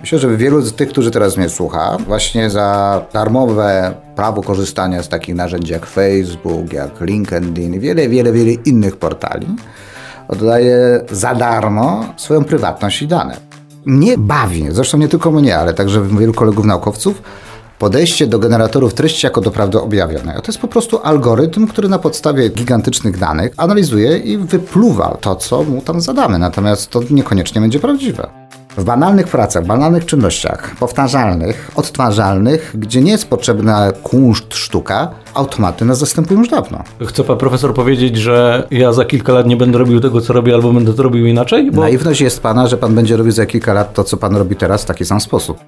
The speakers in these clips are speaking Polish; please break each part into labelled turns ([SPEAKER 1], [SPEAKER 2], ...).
[SPEAKER 1] Myślę, że wielu z tych, którzy teraz mnie słucha, właśnie za darmowe prawo korzystania z takich narzędzi jak Facebook, jak LinkedIn i wiele, wiele, wiele innych portali, oddaje za darmo swoją prywatność i dane. Mnie bawi, zresztą nie tylko mnie, ale także wielu kolegów naukowców, podejście do generatorów treści jako do prawdy objawionej. To jest po prostu algorytm, który na podstawie gigantycznych danych analizuje i wypluwa to, co mu tam zadamy. Natomiast to niekoniecznie będzie prawdziwe. W banalnych pracach, banalnych czynnościach, powtarzalnych, odtwarzalnych, gdzie nie jest potrzebna kunszt, sztuka, automaty nas zastępują już dawno.
[SPEAKER 2] Chce pan profesor powiedzieć, że ja za kilka lat nie będę robił tego, co robię, albo będę to robił inaczej?
[SPEAKER 1] Bo... Naiwność jest pana, że pan będzie robił za kilka lat to, co pan robi teraz w taki sam sposób.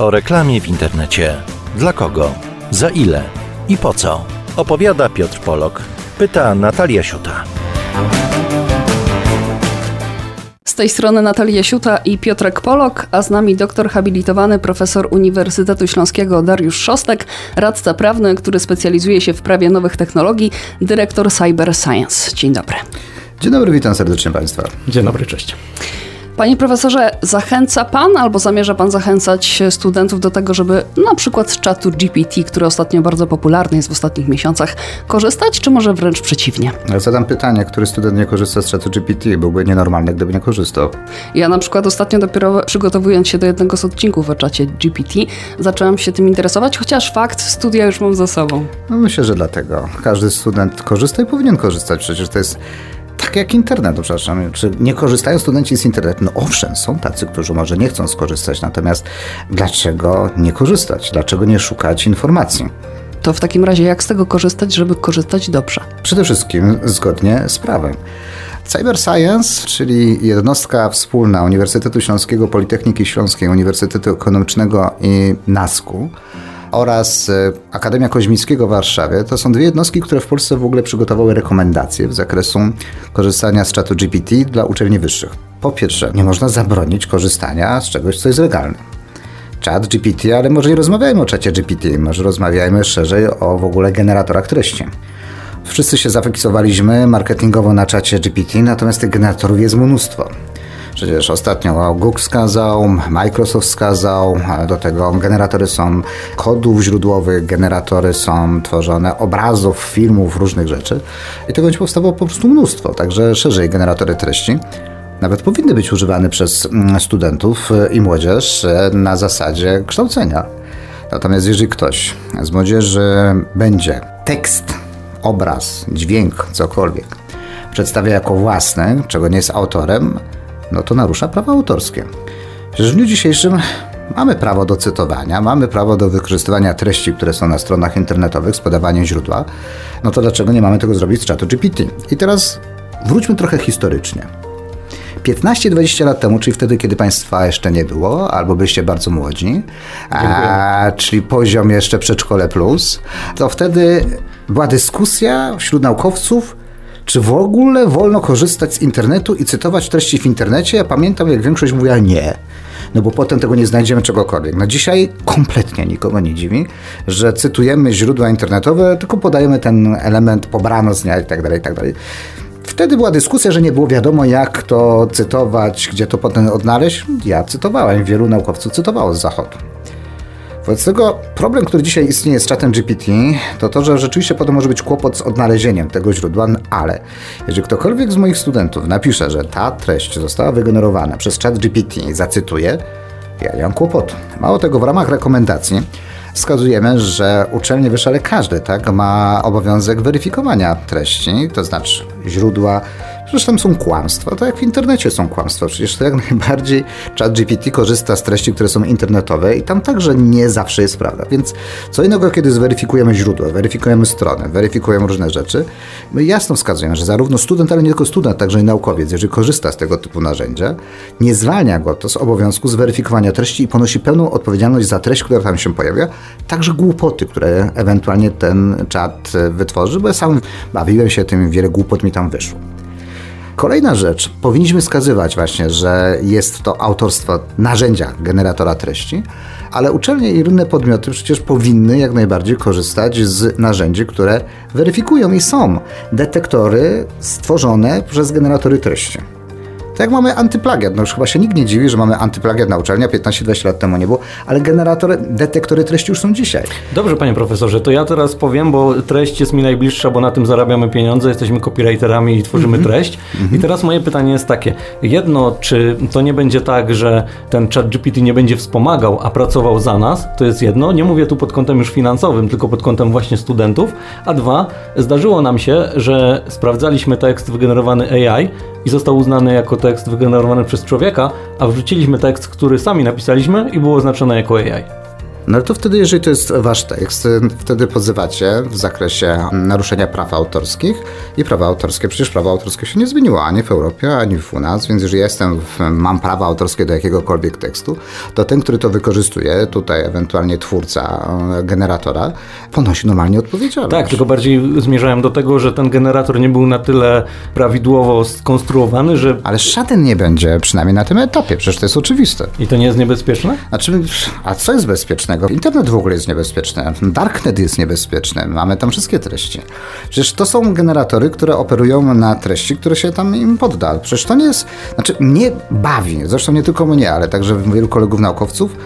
[SPEAKER 3] O reklamie w internecie. Dla kogo? Za ile? I po co? Opowiada Piotr Polok. Pyta Natalia Siuta.
[SPEAKER 4] Z tej strony Natalia Siuta i Piotrek Polok, a z nami doktor habilitowany profesor Uniwersytetu Śląskiego Dariusz Szostek, radca prawny, który specjalizuje się w prawie nowych technologii, dyrektor Cyber Science. Dzień dobry.
[SPEAKER 1] Dzień dobry, witam serdecznie Państwa.
[SPEAKER 2] Dzień dobry, cześć.
[SPEAKER 4] Panie profesorze, zachęca pan albo zamierza pan zachęcać studentów do tego, żeby na przykład z czatu GPT, który ostatnio bardzo popularny jest w ostatnich miesiącach, korzystać, czy może wręcz przeciwnie?
[SPEAKER 1] Ja zadam pytanie, który student nie korzysta z czatu GPT? Byłby nienormalny, gdyby nie korzystał.
[SPEAKER 4] Ja na przykład ostatnio dopiero przygotowując się do jednego z odcinków o czacie GPT, zaczęłam się tym interesować, chociaż fakt studia już mam za sobą.
[SPEAKER 1] No myślę, że dlatego. Każdy student korzysta i powinien korzystać. Przecież to jest tak jak internet, przepraszam. Czy nie korzystają studenci z internetu? No owszem, są tacy, którzy może nie chcą skorzystać, natomiast dlaczego nie korzystać? Dlaczego nie szukać informacji?
[SPEAKER 4] To w takim razie jak z tego korzystać, żeby korzystać dobrze?
[SPEAKER 1] Przede wszystkim zgodnie z prawem. Cyber Science, czyli jednostka wspólna Uniwersytetu Śląskiego, Politechniki Śląskiej, Uniwersytetu Ekonomicznego i NASK-u, oraz e, Akademia Koźmickiego w Warszawie to są dwie jednostki, które w Polsce w ogóle przygotowały rekomendacje w zakresu korzystania z czatu GPT dla uczelni wyższych. Po pierwsze, nie można zabronić korzystania z czegoś, co jest legalne. Chat GPT, ale może nie rozmawiajmy o czacie GPT, może rozmawiajmy szerzej o w ogóle generatorach treści. Wszyscy się zafiksowaliśmy marketingowo na czacie GPT, natomiast tych generatorów jest mnóstwo. Przecież ostatnio Google skazał, Microsoft skazał, do tego generatory są kodów źródłowych, generatory są tworzone obrazów, filmów, różnych rzeczy i tego będzie powstało po prostu mnóstwo, także szerzej generatory treści nawet powinny być używane przez mm, studentów i młodzież na zasadzie kształcenia. Natomiast jeżeli ktoś z młodzieży będzie tekst, obraz, dźwięk, cokolwiek przedstawia jako własny, czego nie jest autorem, no to narusza prawa autorskie. Przecież w dniu dzisiejszym mamy prawo do cytowania, mamy prawo do wykorzystywania treści, które są na stronach internetowych z podawaniem źródła, no to dlaczego nie mamy tego zrobić z czatu GPT? I teraz wróćmy trochę historycznie. 15-20 lat temu, czyli wtedy, kiedy państwa jeszcze nie było, albo byliście bardzo młodzi, a, czyli poziom jeszcze przedszkole plus, to wtedy była dyskusja wśród naukowców, czy w ogóle wolno korzystać z internetu i cytować treści w internecie? Ja pamiętam, jak większość mówiła nie. No bo potem tego nie znajdziemy czegokolwiek. No dzisiaj kompletnie nikogo nie dziwi, że cytujemy źródła internetowe, tylko podajemy ten element pobrano z dnia i tak dalej, i tak dalej. Wtedy była dyskusja, że nie było wiadomo, jak to cytować, gdzie to potem odnaleźć. Ja cytowałem, wielu naukowców cytowało z zachodu. Wobec tego problem, który dzisiaj istnieje z czatem GPT, to to, że rzeczywiście potem może być kłopot z odnalezieniem tego źródła, ale jeżeli ktokolwiek z moich studentów napisze, że ta treść została wygenerowana przez chat GPT, zacytuję, ja nie mam kłopotu. Mało tego, w ramach rekomendacji wskazujemy, że uczelnie wyższe, ale każdy tak, ma obowiązek weryfikowania treści, to znaczy źródła, Przecież tam są kłamstwa, to jak w internecie są kłamstwa. Przecież to jak najbardziej ChatGPT korzysta z treści, które są internetowe i tam także nie zawsze jest prawda. Więc co innego, kiedy zweryfikujemy źródła, weryfikujemy stronę, weryfikujemy różne rzeczy, my jasno wskazujemy, że zarówno student, ale nie tylko student, także i naukowiec, jeżeli korzysta z tego typu narzędzia, nie zwalnia go to z obowiązku zweryfikowania treści i ponosi pełną odpowiedzialność za treść, która tam się pojawia, także głupoty, które ewentualnie ten czat wytworzy, bo ja sam bawiłem się tym, wiele głupot mi tam wyszło. Kolejna rzecz, powinniśmy wskazywać właśnie, że jest to autorstwo narzędzia generatora treści, Ale uczelnie i inne podmioty przecież powinny jak najbardziej korzystać z narzędzi, które weryfikują i są detektory stworzone przez generatory treści. Tak jak mamy antyplagiat, no już chyba się nikt nie dziwi, że mamy antyplagiat na uczelni, a 15-20 lat temu nie było, ale generatory, detektory treści już są dzisiaj.
[SPEAKER 2] Dobrze, panie profesorze, to ja teraz powiem, bo treść jest mi najbliższa, bo na tym zarabiamy pieniądze, jesteśmy copywriterami i tworzymy mm -hmm. treść. Mm -hmm. I teraz moje pytanie jest takie. Jedno, czy to nie będzie tak, że ten chat GPT nie będzie wspomagał, a pracował za nas, to jest jedno. Nie mówię tu pod kątem już finansowym, tylko pod kątem właśnie studentów. A dwa, zdarzyło nam się, że sprawdzaliśmy tekst wygenerowany AI i został uznany jako tekst wygenerowany przez człowieka, a wrzuciliśmy tekst, który sami napisaliśmy i było oznaczone jako AI.
[SPEAKER 1] No ale to wtedy, jeżeli to jest wasz tekst, wtedy pozywacie w zakresie naruszenia praw autorskich i prawa autorskie, przecież prawo autorskie się nie zmieniło ani w Europie, ani u nas, więc jeżeli jestem, mam prawa autorskie do jakiegokolwiek tekstu, to ten, który to wykorzystuje, tutaj ewentualnie twórca, e, generatora, ponosi normalnie odpowiedzialność.
[SPEAKER 2] Tak, tylko bardziej zmierzałem do tego, że ten generator nie był na tyle prawidłowo skonstruowany, że...
[SPEAKER 1] Ale żaden nie będzie, przynajmniej na tym etapie, przecież to jest oczywiste.
[SPEAKER 2] I to nie jest niebezpieczne?
[SPEAKER 1] Znaczy, a co jest bezpiecznego? Internet w ogóle jest niebezpieczny, Darknet jest niebezpieczny, mamy tam wszystkie treści. Przecież to są generatory, które operują na treści, które się tam im podda. Przecież to nie jest, znaczy mnie bawi, zresztą nie tylko mnie, ale także wielu kolegów naukowców,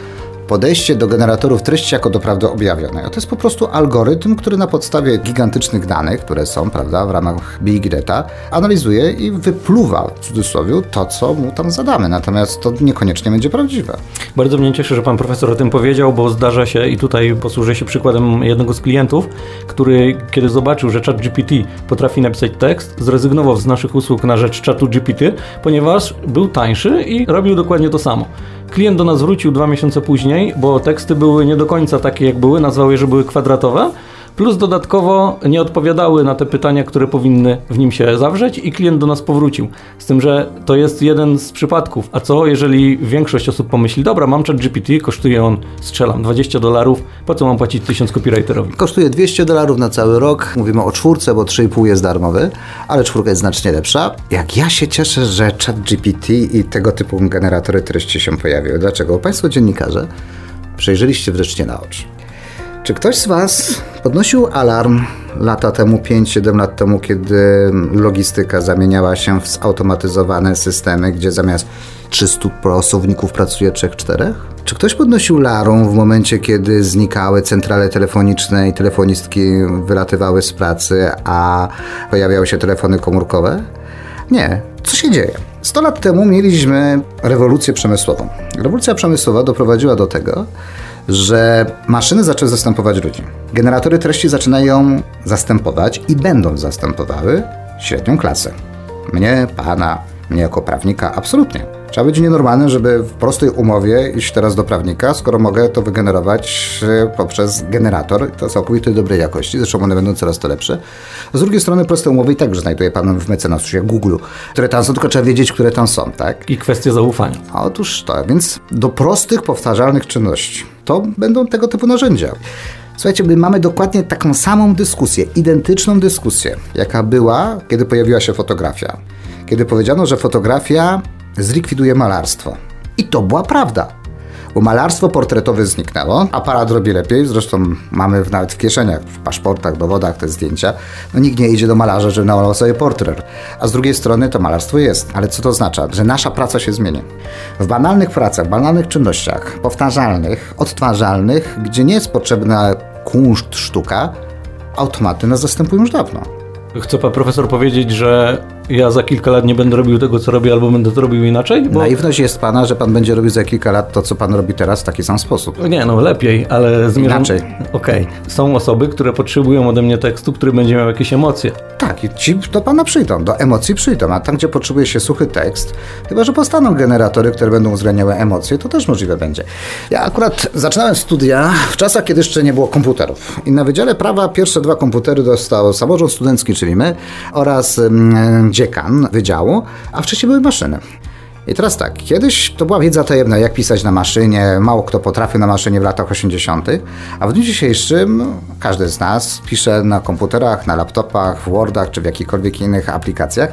[SPEAKER 1] podejście do generatorów treści jako do prawdy objawionej. To jest po prostu algorytm, który na podstawie gigantycznych danych, które są prawda, w ramach Big Data, analizuje i wypluwa w cudzysłowie to, co mu tam zadamy. Natomiast to niekoniecznie będzie prawdziwe.
[SPEAKER 2] Bardzo mnie cieszy, że pan profesor o tym powiedział, bo zdarza się i tutaj posłużę się przykładem jednego z klientów, który kiedy zobaczył, że chat GPT potrafi napisać tekst, zrezygnował z naszych usług na rzecz czatu GPT, ponieważ był tańszy i robił dokładnie to samo. Klient do nas wrócił dwa miesiące później, bo teksty były nie do końca takie, jak były, nazwał je, że były kwadratowe plus dodatkowo nie odpowiadały na te pytania, które powinny w nim się zawrzeć i klient do nas powrócił. Z tym, że to jest jeden z przypadków. A co jeżeli większość osób pomyśli, dobra, mam chat GPT, kosztuje on, strzelam, 20 dolarów, po co mam płacić 1000 copywriterowi?
[SPEAKER 1] Kosztuje 200 dolarów na cały rok, mówimy o czwórce, bo 3,5 jest darmowy, ale czwórka jest znacznie lepsza. Jak ja się cieszę, że chat GPT i tego typu generatory treści się pojawiły. Dlaczego? Państwo dziennikarze przejrzeliście wreszcie na oczy. Czy ktoś z Was podnosił alarm lata temu, 5-7 lat temu, kiedy logistyka zamieniała się w zautomatyzowane systemy, gdzie zamiast 300 osobników pracuje 3-4? Czy ktoś podnosił alarm w momencie, kiedy znikały centrale telefoniczne i telefonistki wylatywały z pracy, a pojawiały się telefony komórkowe? Nie. Co się dzieje? 100 lat temu mieliśmy rewolucję przemysłową. Rewolucja przemysłowa doprowadziła do tego, że maszyny zaczęły zastępować ludzi. Generatory treści zaczynają zastępować i będą zastępowały średnią klasę. Mnie, pana, mnie jako prawnika, absolutnie. Trzeba być nienormalnym, żeby w prostej umowie iść teraz do prawnika, skoro mogę to wygenerować e, poprzez generator, to całkowicie dobrej jakości, zresztą one będą coraz to lepsze. Z drugiej strony proste umowy i także znajduje pan w mecenasu, jak Google, które tam są, tylko trzeba wiedzieć, które tam są, tak?
[SPEAKER 2] I kwestie zaufania.
[SPEAKER 1] Otóż to, więc do prostych, powtarzalnych czynności to będą tego typu narzędzia. Słuchajcie, my mamy dokładnie taką samą dyskusję, identyczną dyskusję, jaka była, kiedy pojawiła się fotografia. Kiedy powiedziano, że fotografia zlikwiduje malarstwo. I to była prawda. Bo malarstwo portretowe zniknęło, aparat robi lepiej, zresztą mamy nawet w kieszeniach, w paszportach, dowodach te zdjęcia. No nikt nie idzie do malarza, żeby namalował sobie portret. A z drugiej strony to malarstwo jest. Ale co to oznacza? Że nasza praca się zmieni. W banalnych pracach, banalnych czynnościach, powtarzalnych, odtwarzalnych, gdzie nie jest potrzebna kunszt, sztuka, automaty nas zastępują już dawno.
[SPEAKER 2] Chce pan profesor powiedzieć, że ja za kilka lat nie będę robił tego, co robię, albo będę to robił inaczej?
[SPEAKER 1] Bo... Naiwność jest pana, że pan będzie robił za kilka lat to, co pan robi teraz w taki sam sposób.
[SPEAKER 2] Nie, no lepiej, ale
[SPEAKER 1] zmierzam... Inaczej.
[SPEAKER 2] Okej. Okay. Są osoby, które potrzebują ode mnie tekstu, który będzie miał jakieś emocje.
[SPEAKER 1] Tak, i ci do pana przyjdą, do emocji przyjdą, a tam, gdzie potrzebuje się suchy tekst, chyba, że powstaną generatory, które będą uwzględniały emocje, to też możliwe będzie. Ja akurat zaczynałem studia w czasach, kiedy jeszcze nie było komputerów. I na Wydziale Prawa pierwsze dwa komputery dostał samorząd studencki, czyli my, oraz mm, dziekan wydziału, a wcześniej były maszyny. I teraz tak, kiedyś to była wiedza tajemna, jak pisać na maszynie, mało kto potrafił na maszynie w latach 80., a w dniu dzisiejszym każdy z nas pisze na komputerach, na laptopach, w Wordach czy w jakichkolwiek innych aplikacjach.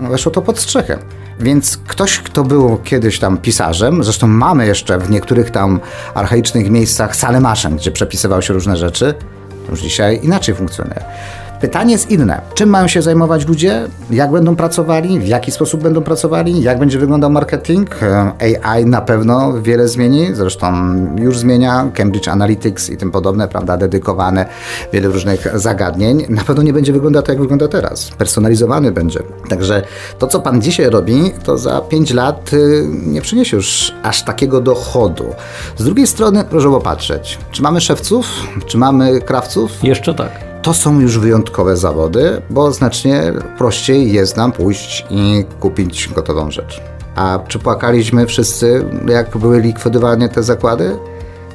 [SPEAKER 1] Weszło to pod strzechem. Więc ktoś, kto był kiedyś tam pisarzem, zresztą mamy jeszcze w niektórych tam archaicznych miejscach salę maszyn, gdzie przepisywał się różne rzeczy, już dzisiaj inaczej funkcjonuje. Pytanie jest inne. Czym mają się zajmować ludzie? Jak będą pracowali? W jaki sposób będą pracowali? Jak będzie wyglądał marketing? AI na pewno wiele zmieni, zresztą już zmienia. Cambridge Analytics i tym podobne, prawda, dedykowane wiele różnych zagadnień. Na pewno nie będzie wyglądał tak, jak wygląda teraz. Personalizowany będzie. Także to, co pan dzisiaj robi, to za 5 lat y, nie przyniesie już aż takiego dochodu. Z drugiej strony, proszę popatrzeć, czy mamy szewców, czy mamy krawców?
[SPEAKER 2] Jeszcze tak
[SPEAKER 1] to są już wyjątkowe zawody, bo znacznie prościej jest nam pójść i kupić gotową rzecz. A czy płakaliśmy wszyscy, jak były likwidowane te zakłady?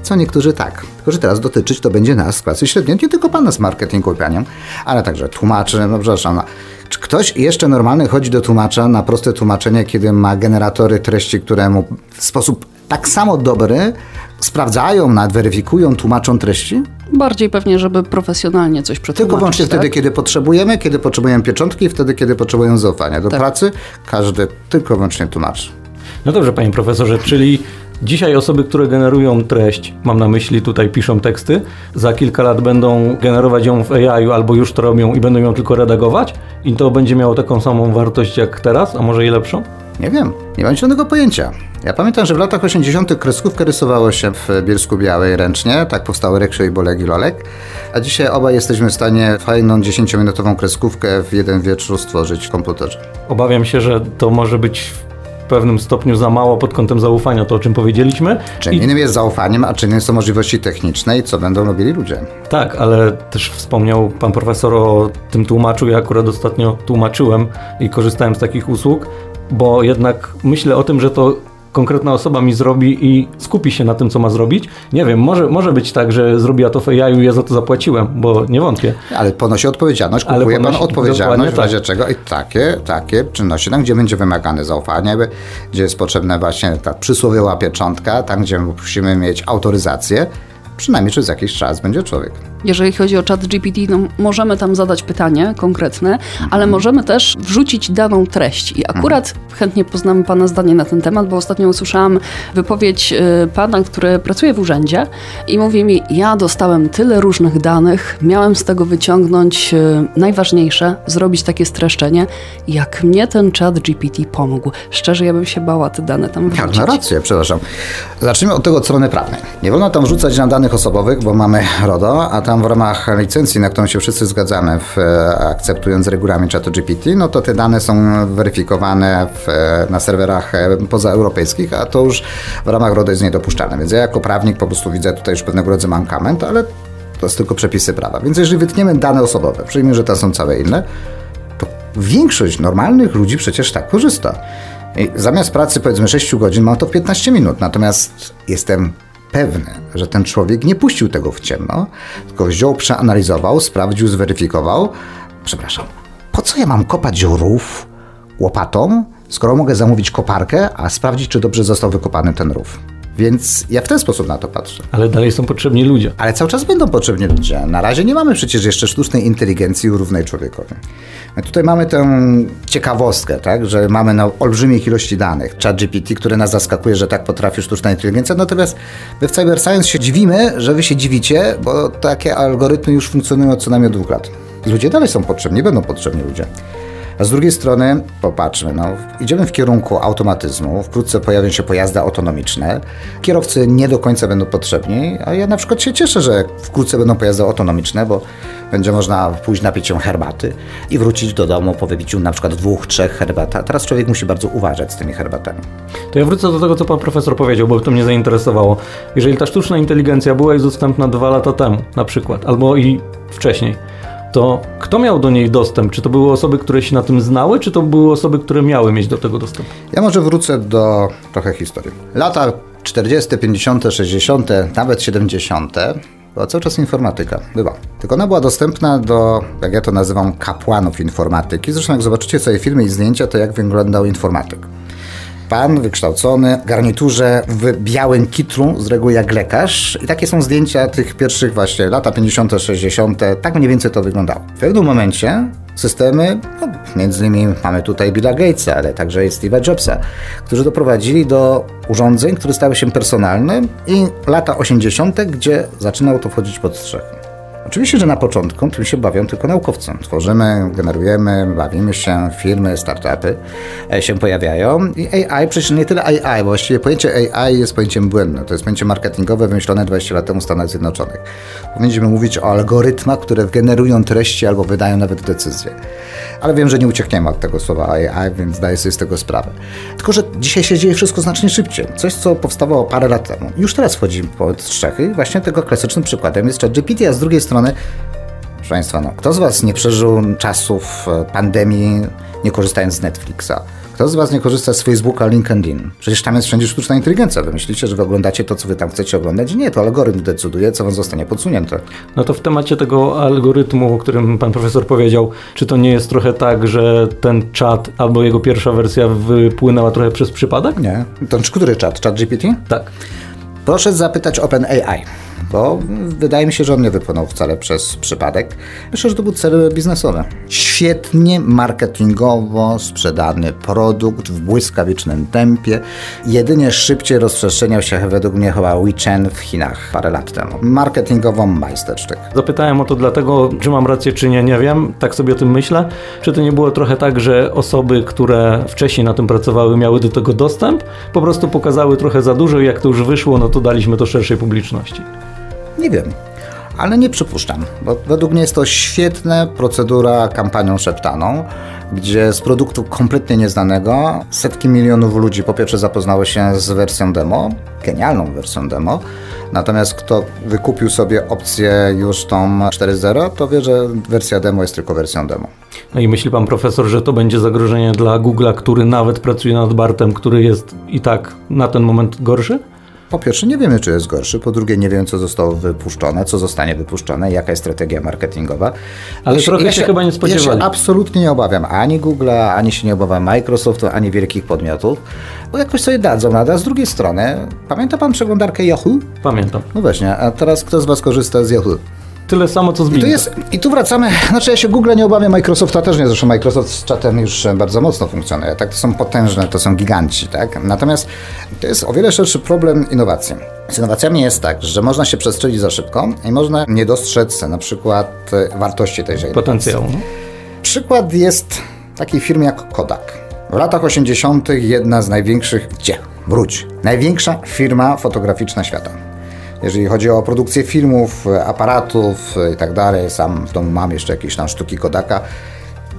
[SPEAKER 1] Co niektórzy tak. Tylko, że teraz dotyczyć to będzie nas klasy średniej, nie tylko pana z marketingu i panią, ale także tłumaczy, no przepraszam, czy ktoś jeszcze normalny chodzi do tłumacza na proste tłumaczenie, kiedy ma generatory treści, które mu w sposób tak samo dobry sprawdzają, nadweryfikują, tłumaczą treści?
[SPEAKER 4] Bardziej pewnie, żeby profesjonalnie coś przetłumaczyć.
[SPEAKER 1] Tylko wyłącznie
[SPEAKER 4] tak?
[SPEAKER 1] wtedy, kiedy potrzebujemy, kiedy potrzebujemy pieczątki i wtedy, kiedy potrzebujemy zaufania. Do
[SPEAKER 4] Tak.
[SPEAKER 1] pracy każdy tylko wyłącznie tłumaczy.
[SPEAKER 2] No dobrze, panie profesorze, czyli dzisiaj osoby, które generują treść, mam na myśli tutaj piszą teksty, za kilka lat będą generować ją w AI albo już to robią i będą ją tylko redagować i to będzie miało taką samą wartość jak teraz, a może i lepszą?
[SPEAKER 1] Nie wiem, nie mam zielonego pojęcia. Ja pamiętam, że w latach 80. kreskówkę rysowało się w Bielsku Białej ręcznie, tak powstały Reksio i Bolek i Lolek, a dzisiaj obaj jesteśmy w stanie fajną 10-minutową kreskówkę w jeden wieczór stworzyć w komputerze.
[SPEAKER 2] Obawiam się, że to może być w pewnym stopniu za mało pod kątem zaufania, to o czym powiedzieliśmy.
[SPEAKER 1] Czym
[SPEAKER 2] I-
[SPEAKER 1] innym jest zaufaniem, a czym innym są możliwości techniczne i co będą robili ludzie.
[SPEAKER 2] Tak, ale też wspomniał pan profesor o tym tłumaczu. Ja akurat ostatnio tłumaczyłem i korzystałem z takich usług, bo jednak myślę o tym, że to konkretna osoba mi zrobi i skupi się na tym, co ma zrobić. Nie wiem, może, może być tak, że zrobiła to w AI i ja za to zapłaciłem, bo nie wątpię.
[SPEAKER 1] Ale ponosi odpowiedzialność,
[SPEAKER 2] Ale
[SPEAKER 1] kupuje pan
[SPEAKER 2] ponosi-
[SPEAKER 1] odpowiedzialność, w razie
[SPEAKER 2] tak.
[SPEAKER 1] czego i takie, takie czynności, tam gdzie będzie wymagane zaufanie, gdzie jest potrzebna właśnie ta przysłowiowa pieczątka, tam gdzie musimy mieć autoryzację, przynajmniej przez jakiś czas będzie człowiek.
[SPEAKER 4] Jeżeli chodzi o chat GPT, no możemy tam zadać pytanie konkretne,
[SPEAKER 1] Mhm.
[SPEAKER 4] ale możemy też wrzucić daną treść. I akurat chętnie poznamy Pana zdanie na ten temat, bo ostatnio usłyszałam wypowiedź y, Pana, który pracuje w urzędzie i mówi mi, ja dostałem tyle różnych danych, miałem z tego wyciągnąć y, najważniejsze, zrobić takie streszczenie, jak mnie ten chat GPT pomógł. Szczerze, ja bym się bała te dane tam
[SPEAKER 1] Tak,
[SPEAKER 4] wrzucić.
[SPEAKER 1] ma rację, przepraszam. Zacznijmy od tego od strony prawnej. Nie wolno tam wrzucać nam danych osobowych, bo mamy RODO, a tam w ramach licencji, na którą się wszyscy zgadzamy, w, akceptując regulamin ChatGPT, no to te dane są weryfikowane w, na serwerach e, pozaeuropejskich, a to już w ramach RODO jest niedopuszczalne. Więc ja jako prawnik po prostu widzę tutaj już pewnego rodzaju mankament, ale to jest tylko przepisy prawa. Więc jeżeli wytniemy dane osobowe, przyjmijmy, że tam są całe inne, to większość normalnych ludzi przecież tak korzysta. I zamiast pracy powiedzmy 6 godzin mam to w 15 minut, natomiast jestem pewny, że ten człowiek nie puścił tego w ciemno, tylko wziął, przeanalizował, sprawdził, zweryfikował. Przepraszam, po co ja mam kopać rów łopatą, skoro mogę zamówić koparkę, a sprawdzić, czy dobrze został wykopany ten rów? Więc ja w ten sposób na to patrzę.
[SPEAKER 2] Ale dalej są potrzebni ludzie.
[SPEAKER 1] Ale cały czas będą potrzebni ludzie. Na razie nie mamy przecież jeszcze sztucznej inteligencji równej człowiekowi. My tutaj mamy tę ciekawostkę, tak, że mamy na olbrzymich ilości danych. ChatGPT, który nas zaskakuje, że tak potrafi sztuczna inteligencja. Natomiast my w Cyber Science się dziwimy, że wy się dziwicie, bo takie algorytmy już funkcjonują od co najmniej dwóch lat. Ludzie dalej są potrzebni, będą potrzebni ludzie. A z drugiej strony, popatrzmy, no, idziemy w kierunku automatyzmu, wkrótce pojawią się pojazdy autonomiczne, kierowcy nie do końca będą potrzebni, a ja na przykład się cieszę, że wkrótce będą pojazdy autonomiczne, bo będzie można pójść napić się herbaty i wrócić do domu po wypiciu na przykład dwóch, trzech herbat. A teraz człowiek musi bardzo uważać z tymi herbatami.
[SPEAKER 2] To ja wrócę do tego, co pan profesor powiedział, bo to mnie zainteresowało. Jeżeli ta sztuczna inteligencja była już dostępna dwa lata temu, na przykład, albo i wcześniej, to kto miał do niej dostęp? Czy to były osoby, które się na tym znały, czy to były osoby, które miały mieć do tego dostęp?
[SPEAKER 1] Ja może wrócę do trochę historii. Lata 40., 50., 60., nawet 70. była cały czas informatyka. Była. Tylko ona była dostępna do, jak ja to nazywam, kapłanów informatyki. Zresztą jak zobaczycie sobie filmy i zdjęcia, to jak wyglądał informatyk. Pan wykształcony w garniturze w białym kitru, z reguły jak lekarz. I takie są zdjęcia tych pierwszych właśnie lata 50., 60. Tak mniej więcej to wyglądało. W pewnym momencie systemy, no, między innymi mamy tutaj Billa Gatesa, ale także Steve'a Jobsa, którzy doprowadzili do urządzeń, które stały się personalne i lata 80., gdzie zaczynał to wchodzić pod strzechy. Oczywiście, że na początku tym się bawią tylko naukowcy. Tworzymy, generujemy, bawimy się, firmy, startupy e, się pojawiają i AI, przecież nie tyle AI, bo właściwie pojęcie AI jest pojęciem błędne. To jest pojęcie marketingowe wymyślone 20 lat temu w Stanach Zjednoczonych. Powinniśmy mówić o algorytmach, które generują treści albo wydają nawet decyzje. Ale wiem, że nie uciekniemy od tego słowa AI, więc zdaję sobie z tego sprawę. Tylko, że dzisiaj się dzieje wszystko znacznie szybciej. Coś, co powstawało parę lat temu. Już teraz wchodzi pod strzechy. Właśnie tego klasycznym przykładem jest ChatGPT, a z drugiej strony strony, proszę Państwa, no, kto z Was nie przeżył czasów e, pandemii, nie korzystając z Netflixa? Kto z Was nie korzysta z Facebooka, LinkedIn? Przecież tam jest wszędzie sztuczna inteligencja. Wy myślicie, że wy oglądacie to, co Wy tam chcecie oglądać? Nie, to algorytm decyduje, co Wam zostanie podsunięte.
[SPEAKER 2] No to w temacie tego algorytmu, o którym Pan Profesor powiedział, czy to nie jest trochę tak, że ten czat albo jego pierwsza wersja wypłynęła trochę przez przypadek?
[SPEAKER 1] Nie. To który czat? Czat GPT?
[SPEAKER 2] Tak.
[SPEAKER 1] Proszę zapytać OpenAI bo wydaje mi się, że on nie wypłynął wcale przez przypadek. Myślę, że to był cel biznesowy. Świetnie marketingowo sprzedany produkt w błyskawicznym tempie. Jedynie szybciej rozprzestrzeniał się według mnie chyba WeChat w Chinach parę lat temu. Marketingowo majstersztyk.
[SPEAKER 2] Zapytałem o to dlatego, czy mam rację, czy nie, nie wiem. Tak sobie o tym myślę. Czy to nie było trochę tak, że osoby, które wcześniej na tym pracowały, miały do tego dostęp, po prostu pokazały trochę za dużo i jak to już wyszło, no to daliśmy to szerszej publiczności.
[SPEAKER 1] Nie wiem, ale nie przypuszczam, bo według mnie jest to świetna procedura kampanią szeptaną, gdzie z produktu kompletnie nieznanego setki milionów ludzi po pierwsze zapoznały się z wersją demo, genialną wersją demo, natomiast kto wykupił sobie opcję już tą 4.0, to wie, że wersja demo jest tylko wersją demo.
[SPEAKER 2] No i myśli pan profesor, że to będzie zagrożenie dla Google'a, który nawet pracuje nad Bartem, który jest i tak na ten moment gorszy?
[SPEAKER 1] Po pierwsze, nie wiemy, czy jest gorszy. Po drugie, nie wiemy, co zostało wypuszczone, co zostanie wypuszczone, jaka jest strategia marketingowa.
[SPEAKER 2] Ale ja trochę się, ja się, chyba nie spodziewali.
[SPEAKER 1] Ja się absolutnie nie obawiam ani Google'a, ani się nie obawiam Microsoftu, ani wielkich podmiotów, bo jakoś sobie dadzą radę. A z drugiej strony, pamięta pan przeglądarkę Yahoo?
[SPEAKER 2] Pamiętam.
[SPEAKER 1] No właśnie, a teraz kto z was korzysta z Yahoo?
[SPEAKER 2] Tyle samo co z Bing.
[SPEAKER 1] I tu, jest, I tu wracamy, znaczy ja się Google nie obawiam, Microsofta też nie, zresztą Microsoft z czatem już bardzo mocno funkcjonuje, tak, to są potężne, to są giganci, tak, natomiast to jest o wiele szerszy problem innowacji. Z innowacjami jest tak, że można się przestrzelić za szybko i można nie dostrzec na przykład wartości tejże
[SPEAKER 2] Potencjału. No.
[SPEAKER 1] Przykład jest takiej firmy jak Kodak. W latach 80. jedna z największych, gdzie? Wróć. Największa firma fotograficzna świata jeżeli chodzi o produkcję filmów, aparatów i tak dalej. Sam w domu mam jeszcze jakieś tam sztuki Kodaka.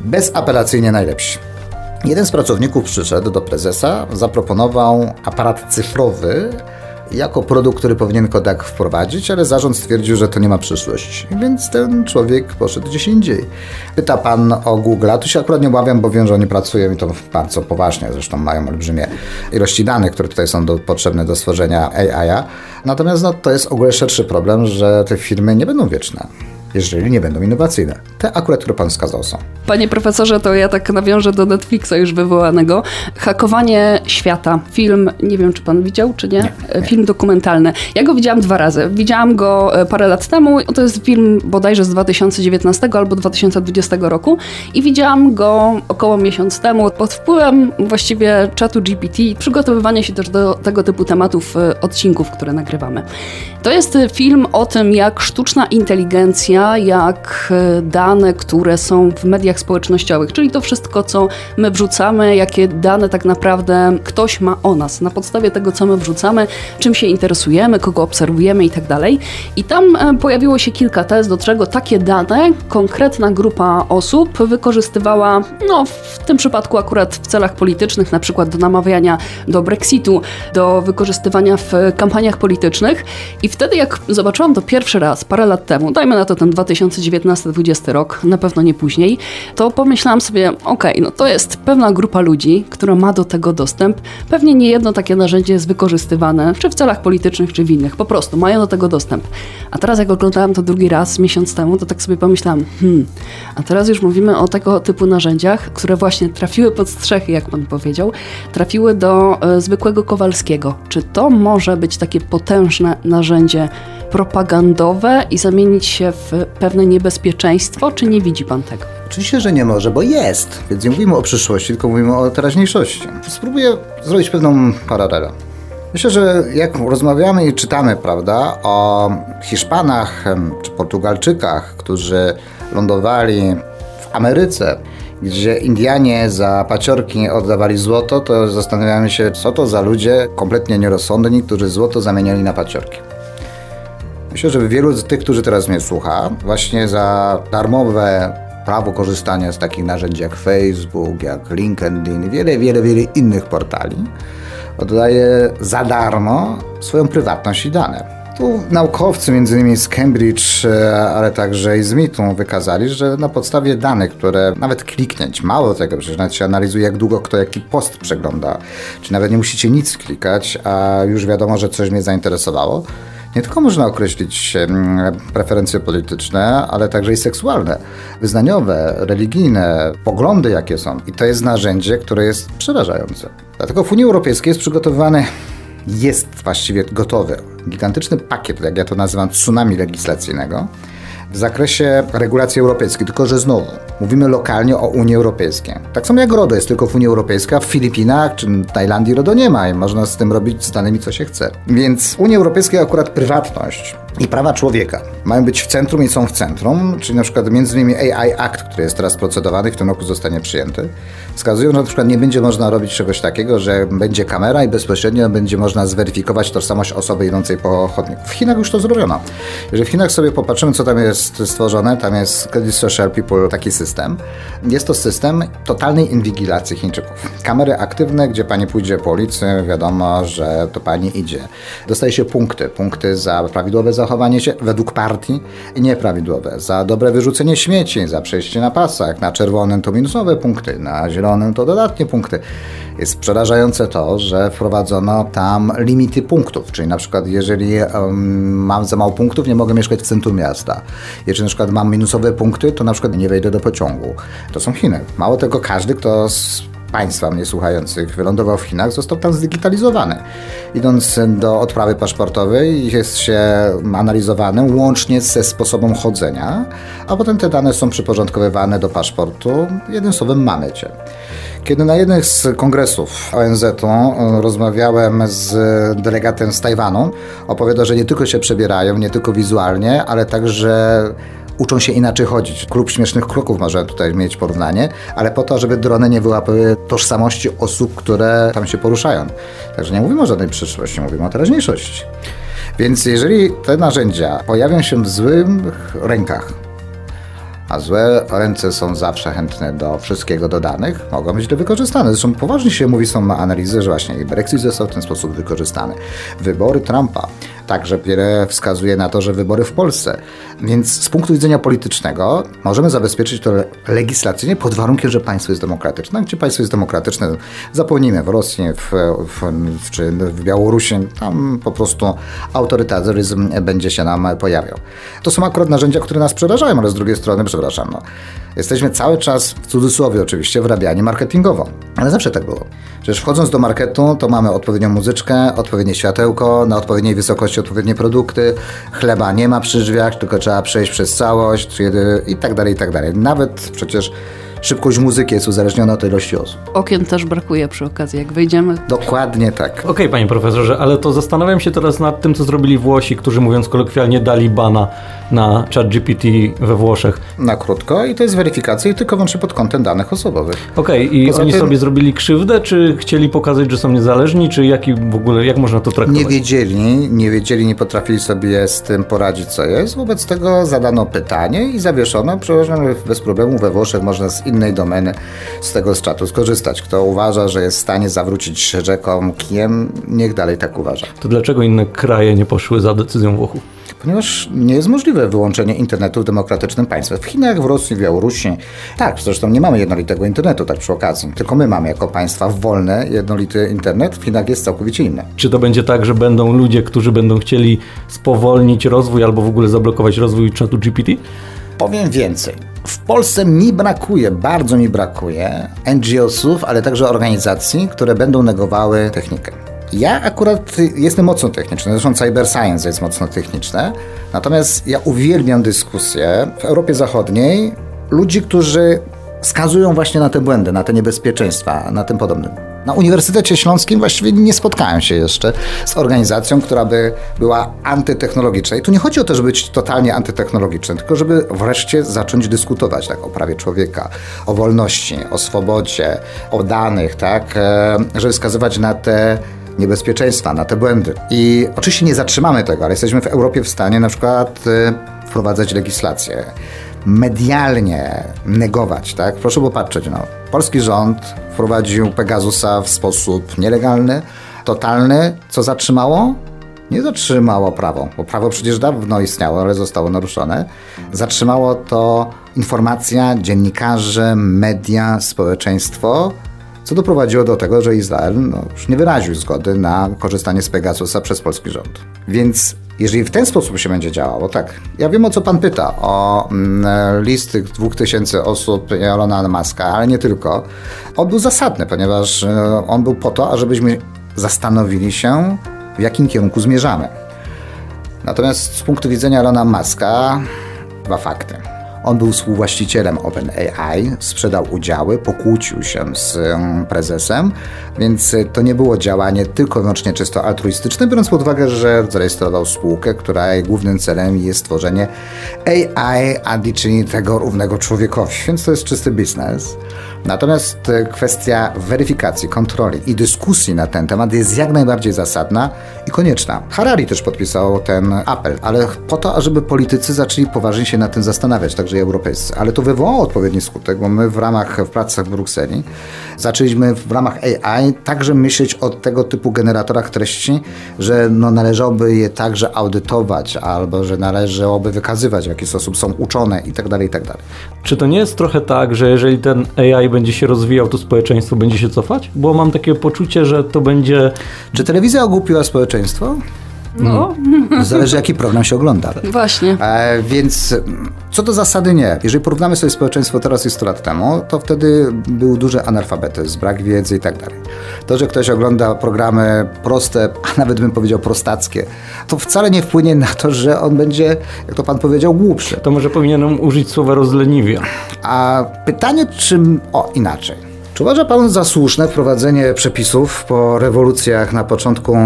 [SPEAKER 1] Bezapelacyjnie najlepsi. Jeden z pracowników przyszedł do prezesa, zaproponował aparat cyfrowy, jako produkt, który powinien Kodak wprowadzić, ale zarząd stwierdził, że to nie ma przyszłości. Więc ten człowiek poszedł gdzieś indziej. Pyta pan o Google, tu się akurat nie obawiam, bo wiem, że oni pracują i to bardzo poważnie, zresztą mają olbrzymie ilości danych, które tutaj są do, potrzebne do stworzenia AI-a. Natomiast no, to jest ogólnie szerszy problem, że te firmy nie będą wieczne jeżeli nie będą innowacyjne. Te akurat, które pan wskazał są.
[SPEAKER 4] Panie profesorze, to ja tak nawiążę do Netflixa już wywołanego. Hakowanie świata. Film, nie wiem czy pan widział, czy nie?
[SPEAKER 1] nie, nie.
[SPEAKER 4] Film dokumentalny. Ja go widziałam dwa razy. Widziałam go e, parę lat temu. To jest film bodajże z 2019 albo 2020 roku i widziałam go około miesiąc temu pod wpływem właściwie czatu GPT, przygotowywania się też do tego typu tematów, e, odcinków, które nagrywamy. To jest film o tym, jak sztuczna inteligencja jak e, dane, które są w mediach społecznościowych, czyli to wszystko, co my wrzucamy, jakie dane tak naprawdę ktoś ma o nas, na podstawie tego, co my wrzucamy, czym się interesujemy, kogo obserwujemy i tak. I tam e, pojawiło się kilka tez, do czego takie dane konkretna grupa osób wykorzystywała, no w tym przypadku akurat w celach politycznych, na przykład do namawiania do Brexitu, do wykorzystywania w kampaniach politycznych. I wtedy, jak zobaczyłam to pierwszy raz, parę lat temu, dajmy na to ten 2019-2020 rok, na pewno nie później, to pomyślałam sobie, okej, okay, no to jest pewna grupa ludzi, która ma do tego dostęp. Pewnie nie jedno takie narzędzie jest wykorzystywane, czy w celach politycznych, czy w innych. Po prostu mają do tego dostęp. A teraz jak oglądałam to drugi raz, miesiąc temu, to tak sobie pomyślałam, hmm, a teraz już mówimy o tego typu narzędziach, które właśnie trafiły pod strzechy, jak pan powiedział, trafiły do e, zwykłego Kowalskiego. Czy to może być takie potężne narzędzie propagandowe i zamienić się w pewne niebezpieczeństwo, czy nie widzi pan tego?
[SPEAKER 1] Oczywiście, że nie może, bo jest. Więc nie mówimy o przyszłości, tylko mówimy o teraźniejszości. Spróbuję zrobić pewną paralelę. Myślę, że jak rozmawiamy i czytamy, prawda, o Hiszpanach czy Portugalczykach, którzy lądowali w Ameryce, gdzie Indianie za paciorki oddawali złoto, to zastanawiamy się, co to za ludzie kompletnie nierozsądni, którzy złoto zamieniali na paciorki. Myślę, że wielu z tych, którzy teraz mnie słucha, właśnie za darmowe prawo korzystania z takich narzędzi jak Facebook, jak LinkedIn wiele, wiele, wiele innych portali, oddaje za darmo swoją prywatność i dane. Tu naukowcy, między innymi z Cambridge, e, ale także i z MIT-u, wykazali, że na podstawie danych, które nawet kliknięć, mało tego, przecież nawet się analizuje, jak długo kto jaki post przegląda, czy nawet nie musicie nic klikać, a już wiadomo, że coś mnie zainteresowało. Nie tylko można określić preferencje polityczne, ale także i seksualne, wyznaniowe, religijne, poglądy jakie są. I to jest narzędzie, które jest przerażające. Dlatego w Unii Europejskiej jest przygotowywany jest właściwie gotowy. Gigantyczny pakiet, jak ja to nazywam, tsunami legislacyjnego w zakresie regulacji europejskiej, tylko że znowu mówimy lokalnie o Unii Europejskiej. Tak samo jak RODO jest tylko w Unii Europejskiej, w Filipinach czy Tajlandii RODO nie ma i można z tym robić z danymi co się chce. Więc w Unii Europejskiej akurat prywatność i prawa człowieka mają być w centrum i są w centrum, czyli na przykład między innymi AI Act, który jest teraz procedowany, w tym roku zostanie przyjęty, wskazują, że na przykład nie będzie można robić czegoś takiego, że będzie kamera i bezpośrednio będzie można zweryfikować tożsamość osoby idącej po chodniku. W Chinach już to zrobiono. Jeżeli w Chinach sobie popatrzymy, co tam jest stworzone, tam jest Credit Social People, taki system. Jest to system totalnej inwigilacji Chińczyków. Kamery aktywne, gdzie pani pójdzie po ulicy, wiadomo, że to pani idzie. Dostaje się punkty. Punkty za prawidłowe zachowanie się według partii i nieprawidłowe. Za dobre wyrzucenie śmieci, za przejście na pasach. Na czerwonym to minusowe punkty, na zielonym, to dodatnie punkty. Jest przerażające to, że wprowadzono tam limity punktów, czyli na przykład jeżeli um, mam za mało punktów, nie mogę mieszkać w centrum miasta. Jeżeli na przykład mam minusowe punkty, to na przykład nie wejdę do pociągu. To są Chiny. Mało tego, każdy, kto z państwa mnie słuchających wylądował w Chinach, został tam zdigitalizowany. Idąc do odprawy paszportowej jest się analizowany łącznie ze sposobem chodzenia, a potem te dane są przyporządkowywane do paszportu. Jednym słowem mamy cię. Kiedy na jednym z kongresów ONZ-u e, rozmawiałem z delegatem z Tajwanu, opowiadał, że nie tylko się przebierają, nie tylko wizualnie, ale także uczą się inaczej chodzić. Klub śmiesznych kroków może tutaj mieć porównanie, ale po to, żeby drony nie wyłapały tożsamości osób, które tam się poruszają. Także nie mówimy o żadnej przyszłości, mówimy o teraźniejszości. Więc jeżeli te narzędzia pojawią się w złych rękach, a złe ręce są zawsze chętne do wszystkiego dodanych, mogą być źle wykorzystane. Zresztą poważnie się mówi, są analizy, że właśnie Brexit został w ten sposób wykorzystany. Wybory Trumpa także wiele wskazuje na to, że wybory w Polsce. Więc z punktu widzenia politycznego możemy zabezpieczyć to legislacyjnie pod warunkiem, że państwo jest demokratyczne. Gdzie państwo jest demokratyczne, zapomnijmy w Rosji w, w, w, czy w Białorusi, tam po prostu autorytaryzm będzie się nam pojawiał. To są akurat narzędzia, które nas przerażają, ale z drugiej strony, przepraszam, no, jesteśmy cały czas, w cudzysłowie oczywiście, wrabiani marketingowo. Ale zawsze tak było. Przecież wchodząc do marketu, to mamy odpowiednią muzyczkę, odpowiednie światełko, na odpowiedniej wysokości odpowiednie produkty, chleba nie ma przy drzwiach, tylko trzeba przejść przez całość i tak dalej, i tak dalej. Nawet przecież szybkość muzyki jest uzależniona od ilości osób.
[SPEAKER 4] Okien też brakuje przy okazji, jak wejdziemy.
[SPEAKER 1] Dokładnie tak.
[SPEAKER 2] Okej, okay, panie profesorze, ale to zastanawiam się teraz nad tym, co zrobili Włosi, którzy mówiąc kolokwialnie dali bana na chat GPT we Włoszech.
[SPEAKER 1] Na krótko i to jest weryfikacja i tylko wyłącznie pod kątem danych osobowych.
[SPEAKER 2] Okej, okay, i Poza oni tym... sobie zrobili krzywdę, czy chcieli pokazać, że są niezależni, czy jaki w ogóle, jak można to traktować?
[SPEAKER 1] Nie wiedzieli, nie wiedzieli, nie potrafili sobie z tym poradzić, co jest. Wobec tego zadano pytanie i zawieszono. Przepraszam, bez problemu we Włoszech można z innej domeny z tego z czatu skorzystać. Kto uważa, że jest w stanie zawrócić rzeką kijem, niech dalej tak uważa.
[SPEAKER 2] To dlaczego inne kraje nie poszły za decyzją Włochów?
[SPEAKER 1] Ponieważ nie jest możliwe wyłączenie internetu w demokratycznym państwie. W Chinach, w Rosji, w Białorusi. Tak, zresztą nie mamy jednolitego internetu, tak przy okazji. Tylko my mamy jako państwa wolne, jednolity internet. W Chinach jest całkowicie inny.
[SPEAKER 2] Czy to będzie tak, że będą ludzie, którzy będą chcieli spowolnić rozwój albo w ogóle zablokować rozwój czatu GPT?
[SPEAKER 1] Powiem więcej. W Polsce mi brakuje, bardzo mi brakuje NGO-sów, ale także organizacji, które będą negowały technikę. Ja akurat jestem mocno techniczny, zresztą cyber science jest mocno techniczne, natomiast ja uwielbiam dyskusję w Europie Zachodniej ludzi, którzy wskazują właśnie na te błędy, na te niebezpieczeństwa, na tym podobnym. Na Uniwersytecie Śląskim właściwie nie spotkałem się jeszcze z organizacją, która by była antytechnologiczna. I tu nie chodzi o to, żeby być totalnie antytechnologiczny, tylko żeby wreszcie zacząć dyskutować tak, o prawie człowieka, o wolności, o swobodzie, o danych, tak, e, żeby wskazywać na te niebezpieczeństwa, na te błędy. I oczywiście nie zatrzymamy tego, ale jesteśmy w Europie w stanie na przykład e, wprowadzać legislację medialnie negować, tak? Proszę popatrzeć, no. Polski rząd wprowadził Pegasusa w sposób nielegalny, totalny, co zatrzymało? Nie zatrzymało prawo, bo prawo przecież dawno istniało, ale zostało naruszone. Zatrzymało to informacja, dziennikarze, media, społeczeństwo, co doprowadziło do tego, że Izrael no, już nie wyraził zgody na korzystanie z Pegasusa przez polski rząd. Więc jeżeli w ten sposób się będzie działało, tak, ja wiem o co pan pyta, o mm, list tych dwóch tysięcy osób Elona Muska, ale nie tylko. On był zasadny, ponieważ e, on był po to, ażebyśmy zastanowili się, w jakim kierunku zmierzamy. Natomiast z punktu widzenia Elona Muska, dwa fakty. On był współwłaścicielem OpenAI, sprzedał udziały, pokłócił się z prezesem, więc to nie było działanie tylko i wyłącznie czysto altruistyczne, biorąc pod uwagę, że zarejestrował spółkę, której głównym celem jest stworzenie AI, czyli tego równego człowiekowi, więc to jest czysty biznes. Natomiast e, kwestia weryfikacji, kontroli i dyskusji na ten temat jest jak najbardziej zasadna i konieczna. Harari też podpisał ten apel, ale po to, ażeby politycy zaczęli poważnie się nad tym zastanawiać, także i europejscy. Ale to wywołało odpowiedni skutek, bo my w ramach w pracach w Brukseli zaczęliśmy w ramach AI także myśleć o tego typu generatorach treści, że no należałoby je także audytować, albo że należałoby wykazywać, w jaki sposób są uczone itd. Tak itd. Tak
[SPEAKER 2] Czy to nie jest trochę tak, że jeżeli ten AI będzie się rozwijał, to społeczeństwo będzie się cofać? Bo mam takie poczucie, że to będzie...
[SPEAKER 1] Czy telewizja ogłupiła społeczeństwo?
[SPEAKER 4] No.
[SPEAKER 1] Zależy, jaki program się ogląda.
[SPEAKER 4] Właśnie.
[SPEAKER 1] E, więc co do zasady nie. Jeżeli porównamy sobie społeczeństwo teraz i 100 lat temu, to wtedy był duży analfabetyzm, brak wiedzy i tak dalej. To, że ktoś ogląda programy proste, a nawet bym powiedział prostackie, to wcale nie wpłynie na to, że on będzie, jak to pan powiedział, głupszy.
[SPEAKER 2] To może powinienem użyć słowa rozleniwia.
[SPEAKER 1] A pytanie, czym... O, inaczej. Czy uważa Pan za słuszne wprowadzenie przepisów po rewolucjach na początku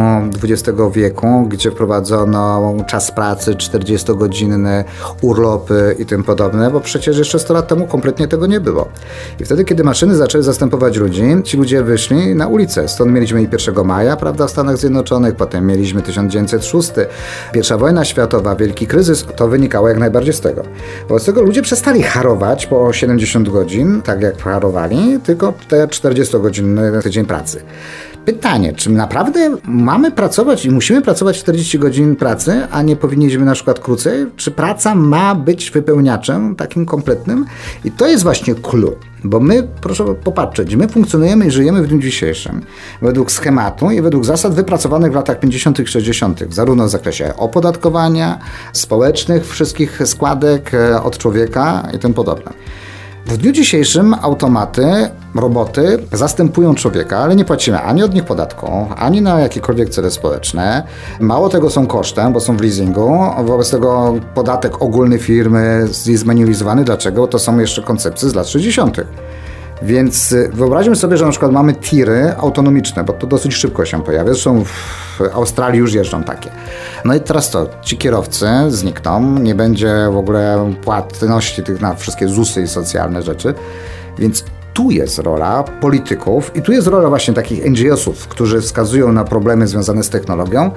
[SPEAKER 1] XX wieku, gdzie wprowadzono czas pracy, 40-godzinne urlopy i tym podobne, bo przecież jeszcze 100 lat temu kompletnie tego nie było. I wtedy, kiedy maszyny zaczęły zastępować ludzi, ci ludzie wyszli na ulicę. Stąd mieliśmy i 1 maja, prawda, w Stanach Zjednoczonych, potem mieliśmy 1906, pierwsza wojna światowa, wielki kryzys, to wynikało jak najbardziej z tego. Wobec tego ludzie przestali harować po 70 godzin, tak jak harowali, tylko te 40-godzinny tydzień pracy. Pytanie, czy naprawdę mamy pracować i musimy pracować 40 godzin pracy, a nie powinniśmy na przykład krócej? Czy praca ma być wypełniaczem takim kompletnym? I to jest właśnie clue. Bo my, proszę popatrzeć, my funkcjonujemy i żyjemy w dniu dzisiejszym według schematu i według zasad wypracowanych w latach 50. i 60., zarówno w zakresie opodatkowania, społecznych, wszystkich składek e, od człowieka i tym podobne. W dniu dzisiejszym automaty, roboty zastępują człowieka, ale nie płacimy ani od nich podatku, ani na jakiekolwiek cele społeczne. Mało tego są kosztem, bo są w leasingu. Wobec tego podatek ogólny firmy jest zminimalizowany. Dlaczego? To są jeszcze koncepcje z lat 60. Więc y, wyobraźmy sobie, że na przykład mamy tiry autonomiczne, bo to dosyć szybko się pojawia. Zresztą w Australii już jeżdżą takie. No i teraz to, ci kierowcy znikną, nie będzie w ogóle płatności tych na wszystkie ZUSy i socjalne rzeczy. Więc tu jest rola polityków i tu jest rola właśnie takich NGO-sów, którzy wskazują na problemy związane z technologią,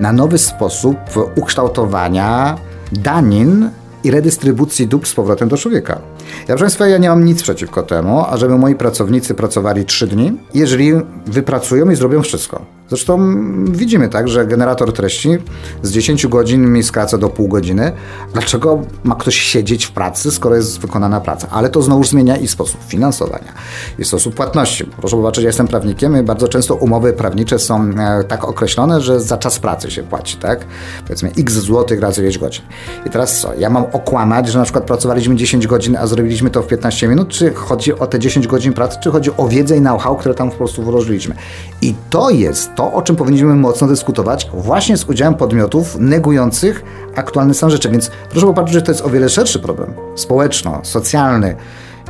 [SPEAKER 1] na nowy sposób ukształtowania danin i redystrybucji dóbr z powrotem do człowieka. Ja, proszę Państwa, ja nie mam nic przeciwko temu, ażeby moi pracownicy pracowali 3 dni, jeżeli wypracują i zrobią wszystko. Zresztą widzimy tak, że generator treści z 10 godzin mi skraca do pół godziny. Dlaczego ma ktoś siedzieć w pracy, skoro jest wykonana praca? Ale to znowu zmienia i sposób finansowania, i sposób płatności. Proszę zobaczyć, ja jestem prawnikiem i bardzo często umowy prawnicze są e, tak określone, że za czas pracy się płaci, tak? Powiedzmy x złotych razy ileś godzin. I teraz co? Ja mam okłamać, że na przykład pracowaliśmy 10 godzin, a zrobiliśmy to w 15 minut? Czy chodzi o te 10 godzin pracy, czy chodzi o wiedzę i know-how, które tam po prostu włożyliśmy? I to jest to, o czym powinniśmy mocno dyskutować, właśnie z udziałem podmiotów negujących aktualny stan rzeczy. Więc proszę popatrzeć, że to jest o wiele szerszy problem społeczno-socjalny.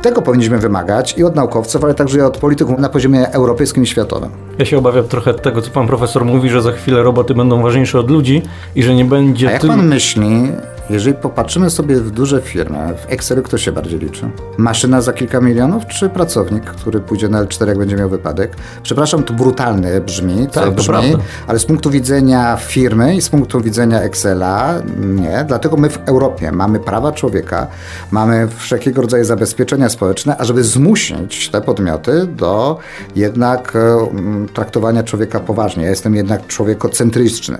[SPEAKER 1] Tego powinniśmy wymagać i od naukowców, ale także i od polityków na poziomie europejskim i światowym.
[SPEAKER 2] Ja się obawiam trochę tego, co pan profesor mówi, że za chwilę roboty będą ważniejsze od ludzi i że nie będzie...
[SPEAKER 1] A jak pan myśli, jeżeli popatrzymy sobie w duże firmy, w Excelu kto się bardziej liczy? Maszyna za kilka milionów, czy pracownik, który pójdzie na L4, jak będzie miał wypadek? Przepraszam, to brutalne brzmi,
[SPEAKER 2] tak,
[SPEAKER 1] brzmi, ale z punktu widzenia firmy i z punktu widzenia Excela nie. Dlatego my w Europie mamy prawa człowieka, mamy wszelkiego rodzaju zabezpieczenia społeczne, ażeby zmusić te podmioty do jednak e, traktowania człowieka poważnie. Ja jestem jednak człowiekocentryczny.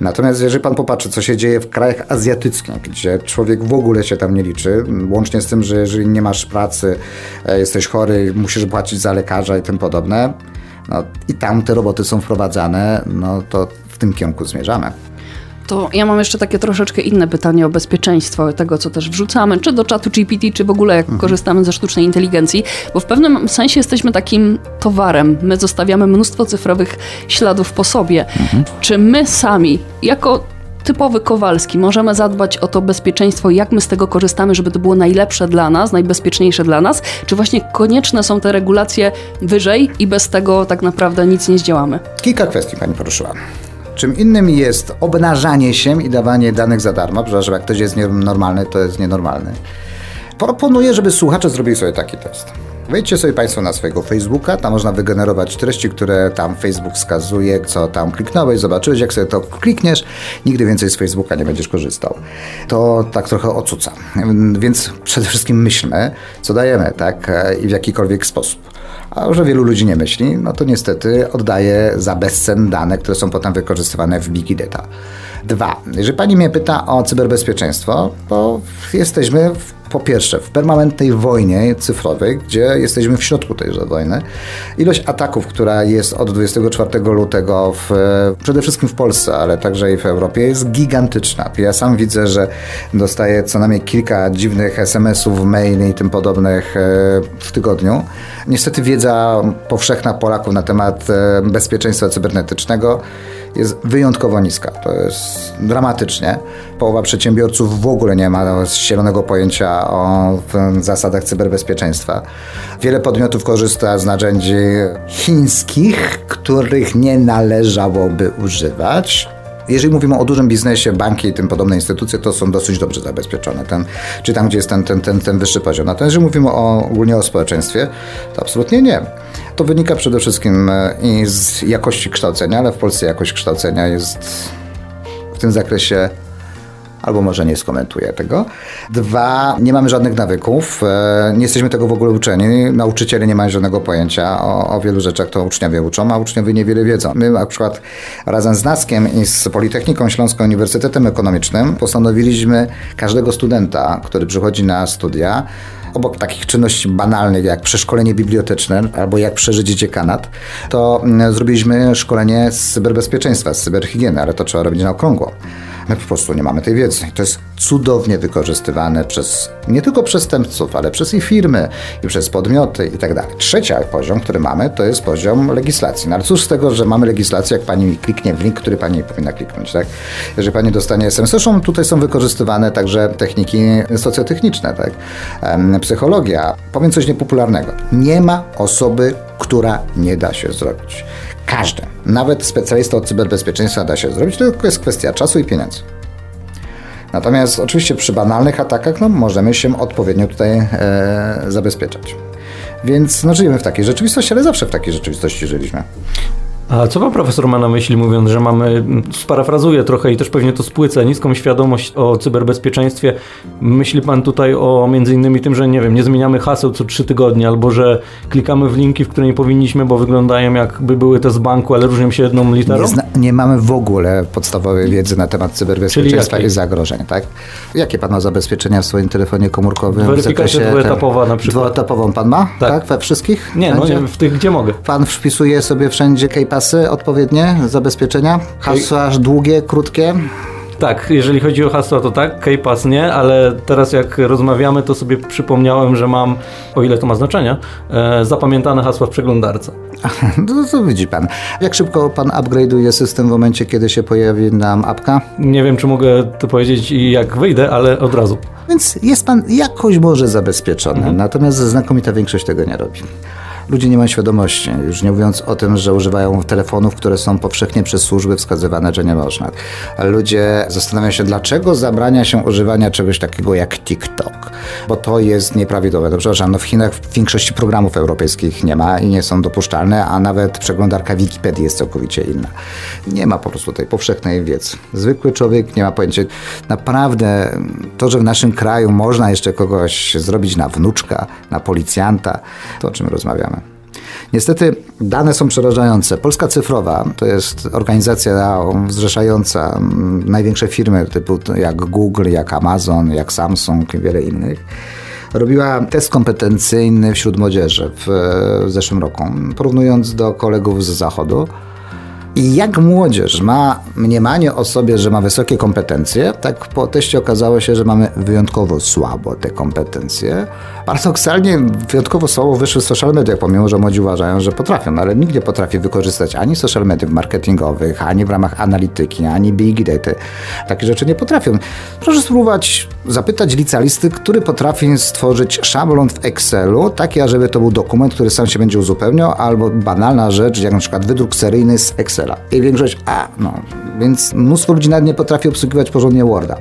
[SPEAKER 1] Natomiast jeżeli pan popatrzy, co się dzieje w krajach azjatyckich, gdzie człowiek w ogóle się tam nie liczy, łącznie z tym, że jeżeli nie masz pracy, e, jesteś chory, musisz płacić za lekarza i tym podobne, no, i tam te roboty są wprowadzane, no to w tym kierunku zmierzamy.
[SPEAKER 4] To ja mam jeszcze takie troszeczkę inne pytanie o bezpieczeństwo tego, co też wrzucamy, czy do czatu GPT, czy w ogóle jak mhm. korzystamy ze sztucznej inteligencji, bo w pewnym sensie jesteśmy takim towarem. My zostawiamy mnóstwo cyfrowych śladów po sobie. Mhm. Czy my sami, jako typowy Kowalski. Możemy zadbać o to bezpieczeństwo, jak my z tego korzystamy, żeby to było najlepsze dla nas, najbezpieczniejsze dla nas, czy właśnie konieczne są te regulacje wyżej i bez tego tak naprawdę nic nie zdziałamy?
[SPEAKER 1] Kilka kwestii Pani poruszyła. Czym innym jest obnażanie się i dawanie danych za darmo, że jak ktoś jest nienormalny, to jest nienormalny. Proponuję, żeby słuchacze zrobili sobie taki test. Wejdźcie sobie Państwo na swojego Facebooka, tam można wygenerować treści, które tam Facebook wskazuje, co tam kliknąłeś, zobaczyłeś, jak sobie to klikniesz, nigdy więcej z Facebooka nie będziesz korzystał. To tak trochę ocuca. Więc przede wszystkim myślmy, co dajemy, tak, i w jakikolwiek sposób. A że wielu ludzi nie myśli, no to niestety oddaje za bezcen dane, które są potem wykorzystywane w big data. Dwa, jeżeli pani mnie pyta o cyberbezpieczeństwo, to jesteśmy w po pierwsze, w permanentnej wojnie cyfrowej, gdzie jesteśmy w środku tejże wojny. Ilość ataków, która jest od 24 lutego w, przede wszystkim w Polsce, ale także i w Europie, jest gigantyczna. Ja sam widzę, że dostaję co najmniej kilka dziwnych SMS-ów, maili i tym podobnych e, w tygodniu. Niestety wiedza powszechna Polaków na temat e, bezpieczeństwa cybernetycznego jest wyjątkowo niska. To jest dramatycznie. Połowa przedsiębiorców w ogóle nie ma zielonego pojęcia o zasadach cyberbezpieczeństwa. Wiele podmiotów korzysta z narzędzi chińskich, których nie należałoby używać. Jeżeli mówimy o dużym biznesie, banki i tym podobne instytucje, to są dosyć dobrze zabezpieczone, ten, czy tam, gdzie jest ten, ten, ten, ten wyższy poziom. Natomiast jeżeli mówimy o, ogólnie o społeczeństwie, to absolutnie nie. To wynika przede wszystkim e, i z jakości kształcenia, ale w Polsce jakość kształcenia jest w tym zakresie albo może nie skomentuję tego. Dwa, nie mamy żadnych nawyków, e, nie jesteśmy tego w ogóle uczeni. Nauczyciele nie mają żadnego pojęcia o, o wielu rzeczach, to uczniowie uczą, a uczniowie niewiele wiedzą. My na przykład razem z NASKiem i z Politechniką Śląską Uniwersytetem Ekonomicznym postanowiliśmy każdego studenta, który przychodzi na studia, obok takich czynności banalnych jak przeszkolenie biblioteczne albo jak przeżyć dziekanat, to mm, zrobiliśmy szkolenie z cyberbezpieczeństwa, z cyberhigieny, ale to trzeba robić na okrągło. My po prostu nie mamy tej wiedzy. To jest cudownie wykorzystywane przez nie tylko przestępców, ale przez i firmy, i przez podmioty i tak dalej. Trzecia poziom, który mamy, to jest poziom legislacji. No ale cóż z tego, że mamy legislację, jak pani kliknie w link, który pani powinna kliknąć, tak? Jeżeli pani dostanie SMS, zresztą tutaj są wykorzystywane także techniki socjotechniczne, tak? Psychologia. Powiem coś niepopularnego. Nie ma osoby, która nie da się zrobić. Każdy, nawet specjalista od cyberbezpieczeństwa da się zrobić, tylko jest kwestia czasu i pieniędzy. Natomiast oczywiście przy banalnych atakach no, możemy się odpowiednio tutaj e, zabezpieczać. Więc no, żyjemy w takiej rzeczywistości, ale zawsze w takiej rzeczywistości żyliśmy.
[SPEAKER 2] A co pan profesor ma na myśli, mówiąc, że mamy, sparafrazuję trochę i też pewnie to spłycę, niską świadomość o cyberbezpieczeństwie? Myśli pan tutaj o między innymi tym, że nie wiem, nie zmieniamy haseł co trzy tygodnie, albo że klikamy w linki, w które nie powinniśmy, bo wyglądają jakby były te z banku, ale różnią się jedną literą?
[SPEAKER 1] Nie, nie mamy w ogóle podstawowej wiedzy na temat cyberbezpieczeństwa i zagrożeń, tak? Jakie pan ma zabezpieczenia w swoim telefonie komórkowym?
[SPEAKER 2] Weryfikacja dwuetapowa na przykład.
[SPEAKER 1] Dwuetapową pan ma? Tak. tak? We wszystkich?
[SPEAKER 2] Nie, no nie, w tych, gdzie mogę.
[SPEAKER 1] Pan wpisuje sobie wszędzie KPAS pasy odpowiednie, zabezpieczenia, hasła długie, krótkie.
[SPEAKER 2] Tak, jeżeli chodzi o hasła, to tak, KPass nie, ale teraz jak rozmawiamy, to sobie przypomniałem, że mam, o ile to ma znaczenie, e, zapamiętane hasła w przeglądarce.
[SPEAKER 1] No to widzi pan. Jak szybko pan upgrade'uje system w momencie, kiedy się pojawi nam apka?
[SPEAKER 2] Nie wiem, czy mogę to powiedzieć i jak wyjdę, ale od razu.
[SPEAKER 1] Więc jest pan jakoś może zabezpieczony, natomiast znakomita większość tego nie robi. Ludzie nie mają świadomości, już nie mówiąc o tym, że używają telefonów, które są powszechnie przez służby wskazywane, że nie można. Ludzie zastanawiają się, dlaczego zabrania się używania czegoś takiego jak TikTok, bo to jest nieprawidłowe. Dobrze, że no w Chinach w większości programów europejskich nie ma i nie są dopuszczalne, a nawet przeglądarka Wikipedii jest całkowicie inna. Nie ma po prostu tej powszechnej wiedzy. Zwykły człowiek nie ma pojęcia. Naprawdę to, że w naszym kraju można jeszcze kogoś zrobić na wnuczka, na policjanta, to o czym rozmawiamy. Niestety dane są przerażające. Polska Cyfrowa to jest organizacja zrzeszająca mm, największe firmy typu jak Google, jak Amazon, jak Samsung i wiele innych robiła test kompetencyjny wśród młodzieży w, w zeszłym roku, porównując do kolegów z zachodu. I jak młodzież ma mniemanie o sobie, że ma wysokie kompetencje, tak po teście okazało się, że mamy wyjątkowo słabo te kompetencje. Paradoksalnie wyjątkowo słabo wyszły social media, pomimo że młodzi uważają, że potrafią, no ale nikt nie potrafi wykorzystać ani social mediów marketingowych, ani w ramach analityki, ani big data. Takie rzeczy nie potrafią. Proszę spróbować zapytać licealisty, który potrafi stworzyć szablon w Excelu, taki, ażeby to był dokument, który sam się będzie uzupełniał, albo banalna rzecz, jak na przykład wydruk seryjny z Excela. I większość, a no, więc mnóstwo ludzi nawet nie potrafi obsługiwać porządnie Worda.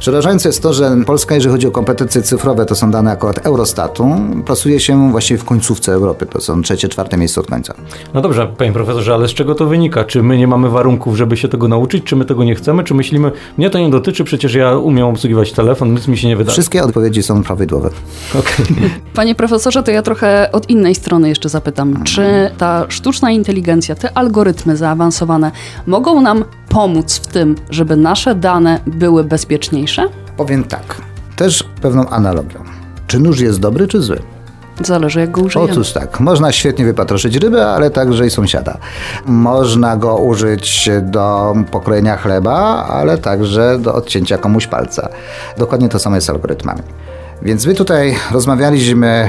[SPEAKER 1] Przerażające jest to, że Polska, jeżeli chodzi o kompetencje cyfrowe, to są dane akurat Eurostatu, plasuje się właściwie w końcówce Europy. To są trzecie, czwarte miejsce od końca.
[SPEAKER 2] No dobrze, panie profesorze, ale z czego to wynika? Czy my nie mamy warunków, żeby się tego nauczyć? Czy my tego nie chcemy? Czy myślimy, mnie to nie dotyczy, przecież ja umiem obsługiwać telefon, nic mi się nie wydaje?
[SPEAKER 1] Wszystkie odpowiedzi są prawidłowe.
[SPEAKER 4] Okay. Panie profesorze, to ja trochę od innej strony jeszcze zapytam. Czy ta sztuczna inteligencja, te algorytmy zaawansowane mogą nam pomóc w tym, żeby nasze dane były bezpieczniejsze?
[SPEAKER 1] Powiem tak, też pewną analogią. Czy nóż jest dobry, czy zły?
[SPEAKER 4] Zależy jak go użyjemy.
[SPEAKER 1] Otóż tak, można świetnie wypatroszyć rybę, ale także i sąsiada. Można go użyć do pokrojenia chleba, ale także do odcięcia komuś palca. Dokładnie to samo jest z algorytmami. Więc my tutaj rozmawialiśmy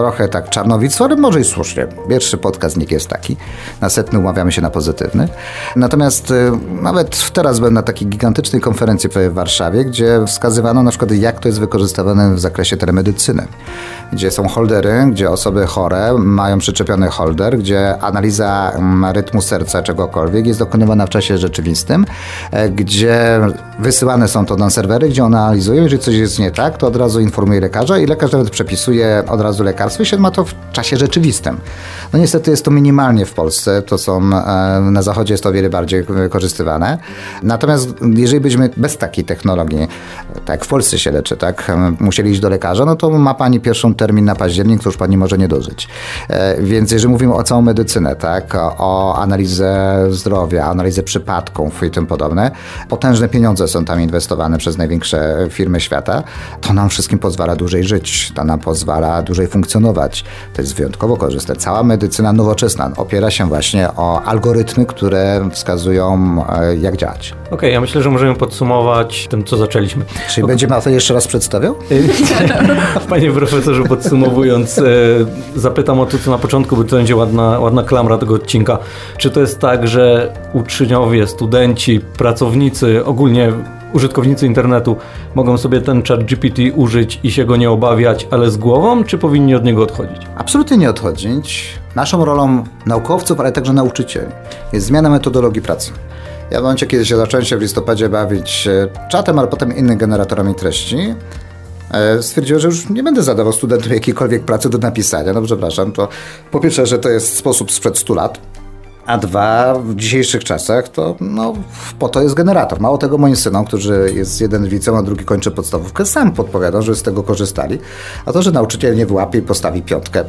[SPEAKER 1] trochę tak czarnowictwo, ale może i słusznie. Pierwszy podcast nikt jest taki. Na setny umawiamy się na pozytywny. Natomiast y, nawet teraz byłem na takiej gigantycznej konferencji w Warszawie, gdzie wskazywano na przykład jak to jest wykorzystywane w zakresie telemedycyny. Gdzie są holdery, gdzie osoby chore mają przyczepiony holder, gdzie analiza mm, rytmu serca czegokolwiek jest dokonywana w czasie rzeczywistym, e, gdzie wysyłane są to na serwery, gdzie one analizują, jeżeli coś jest nie tak, to od razu informuje lekarza i lekarz nawet przepisuje od razu lekarza i się ma to w czasie rzeczywistym. No niestety jest to minimalnie w Polsce, to są, e, na zachodzie jest to o wiele bardziej wykorzystywane. Natomiast jeżeli byśmy bez takiej technologii, tak w Polsce się leczy, tak, musieli iść do lekarza, no to ma pani pierwszą termin na październik, to już pani może nie dożyć. E, więc jeżeli mówimy o całą medycynę, tak, o analizę zdrowia, analizę przypadków i tym podobne, potężne pieniądze są tam inwestowane przez największe firmy świata, to nam wszystkim pozwala dłużej żyć, to nam pozwala dłużej funkcjonować funkcjonować. To jest wyjątkowo korzystne. Cała medycyna nowoczesna opiera się właśnie o algorytmy, które wskazują, e, jak działać.
[SPEAKER 2] Okej, okay, ja myślę, że możemy podsumować tym, co zaczęliśmy.
[SPEAKER 1] Czyli będzie to jeszcze raz przedstawiał?
[SPEAKER 2] Panie profesorze, podsumowując, e, zapytam o to, co na początku, bo to będzie ładna, ładna klamra tego odcinka. Czy to jest tak, że uczniowie, studenci, pracownicy, ogólnie użytkownicy internetu mogą sobie ten chat GPT użyć i się go nie obawiać, ale z głową, czy powinni od niego odchodzić?
[SPEAKER 1] Absolutnie nie odchodzić. Naszą rolą naukowców, ale także nauczycieli jest zmiana metodologii pracy. Ja w momencie, kiedy się zacząłem się w listopadzie bawić czatem, ale potem innymi generatorami treści, e, stwierdziłem, że już nie będę zadawał studentom jakiejkolwiek pracy do napisania. No przepraszam, to po pierwsze, że to jest sposób sprzed 100 lat, a dwa, w dzisiejszych czasach to no, po to jest generator. Mało tego moim synom, którzy jest jeden w liceum, a drugi kończy podstawówkę, sam podpowiadał, że z tego korzystali. A to, że nauczyciel nie wyłapie i postawi piątkę,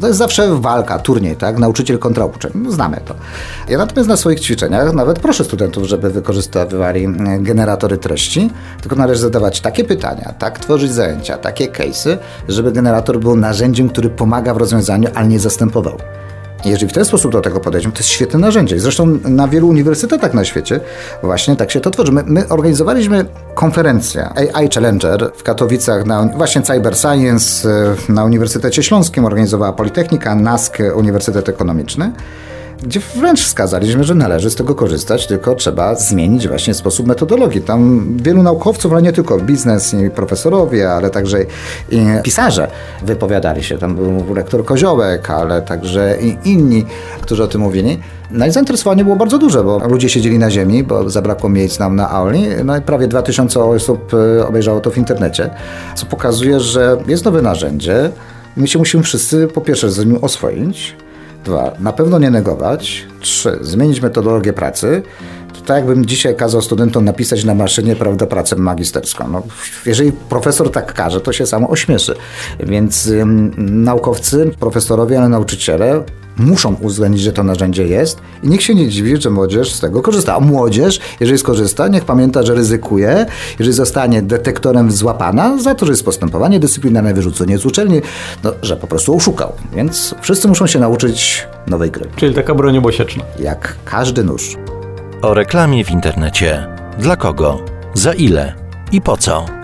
[SPEAKER 1] to jest zawsze walka, turniej, tak? Nauczyciel kontra uczeń. No, znamy to. Ja natomiast na swoich ćwiczeniach nawet proszę studentów, żeby wykorzystywali e, generatory treści, tylko należy zadawać takie pytania, tak tworzyć zajęcia, takie case'y, żeby generator był narzędziem, który pomaga w rozwiązaniu, ale nie zastępował. Jeżeli w ten sposób do tego podejdziemy, to jest świetne narzędzie. Zresztą na wielu uniwersytetach na świecie właśnie tak się to tworzy. My, my organizowaliśmy konferencję AI Challenger w Katowicach, na, właśnie Cyber Science e, na Uniwersytecie Śląskim organizowała Politechnika, NASK, Uniwersytet Ekonomiczny gdzie wręcz wskazaliśmy, że należy z tego korzystać, tylko trzeba zmienić właśnie sposób metodologii. Tam wielu naukowców, ale nie tylko biznes i profesorowie, ale także i pisarze wypowiadali się. Tam był rektor Koziołek, ale także i inni, którzy o tym mówili. No i zainteresowanie było bardzo duże, bo ludzie siedzieli na ziemi, bo zabrakło miejsc nam na auli. No i prawie 2000 osób e, obejrzało to w internecie, co pokazuje, że jest nowe narzędzie. My się musimy wszyscy po pierwsze z nim oswoić, Dwa, na pewno nie negować. Trzy, zmienić metodologię pracy. To tak jakbym dzisiaj kazał studentom napisać na maszynie prawda, pracę magisterską. No, jeżeli profesor tak każe, to się samo ośmieszy. Więc ym, naukowcy, profesorowie, ale nauczyciele muszą uwzględnić, że to narzędzie jest i nikt się nie dziwi, że młodzież z tego korzysta. A młodzież, jeżeli skorzysta, niech pamięta, że ryzykuje, jeżeli zostanie detektorem złapana za to, że jest postępowanie dyscyplinarne, wyrzucenie z uczelni, no, że po prostu oszukał. Więc wszyscy muszą się nauczyć nowej gry.
[SPEAKER 2] Czyli taka broń obosieczna.
[SPEAKER 1] Jak każdy nóż.
[SPEAKER 3] O reklamie w internecie. Dla kogo? Za ile? I po co?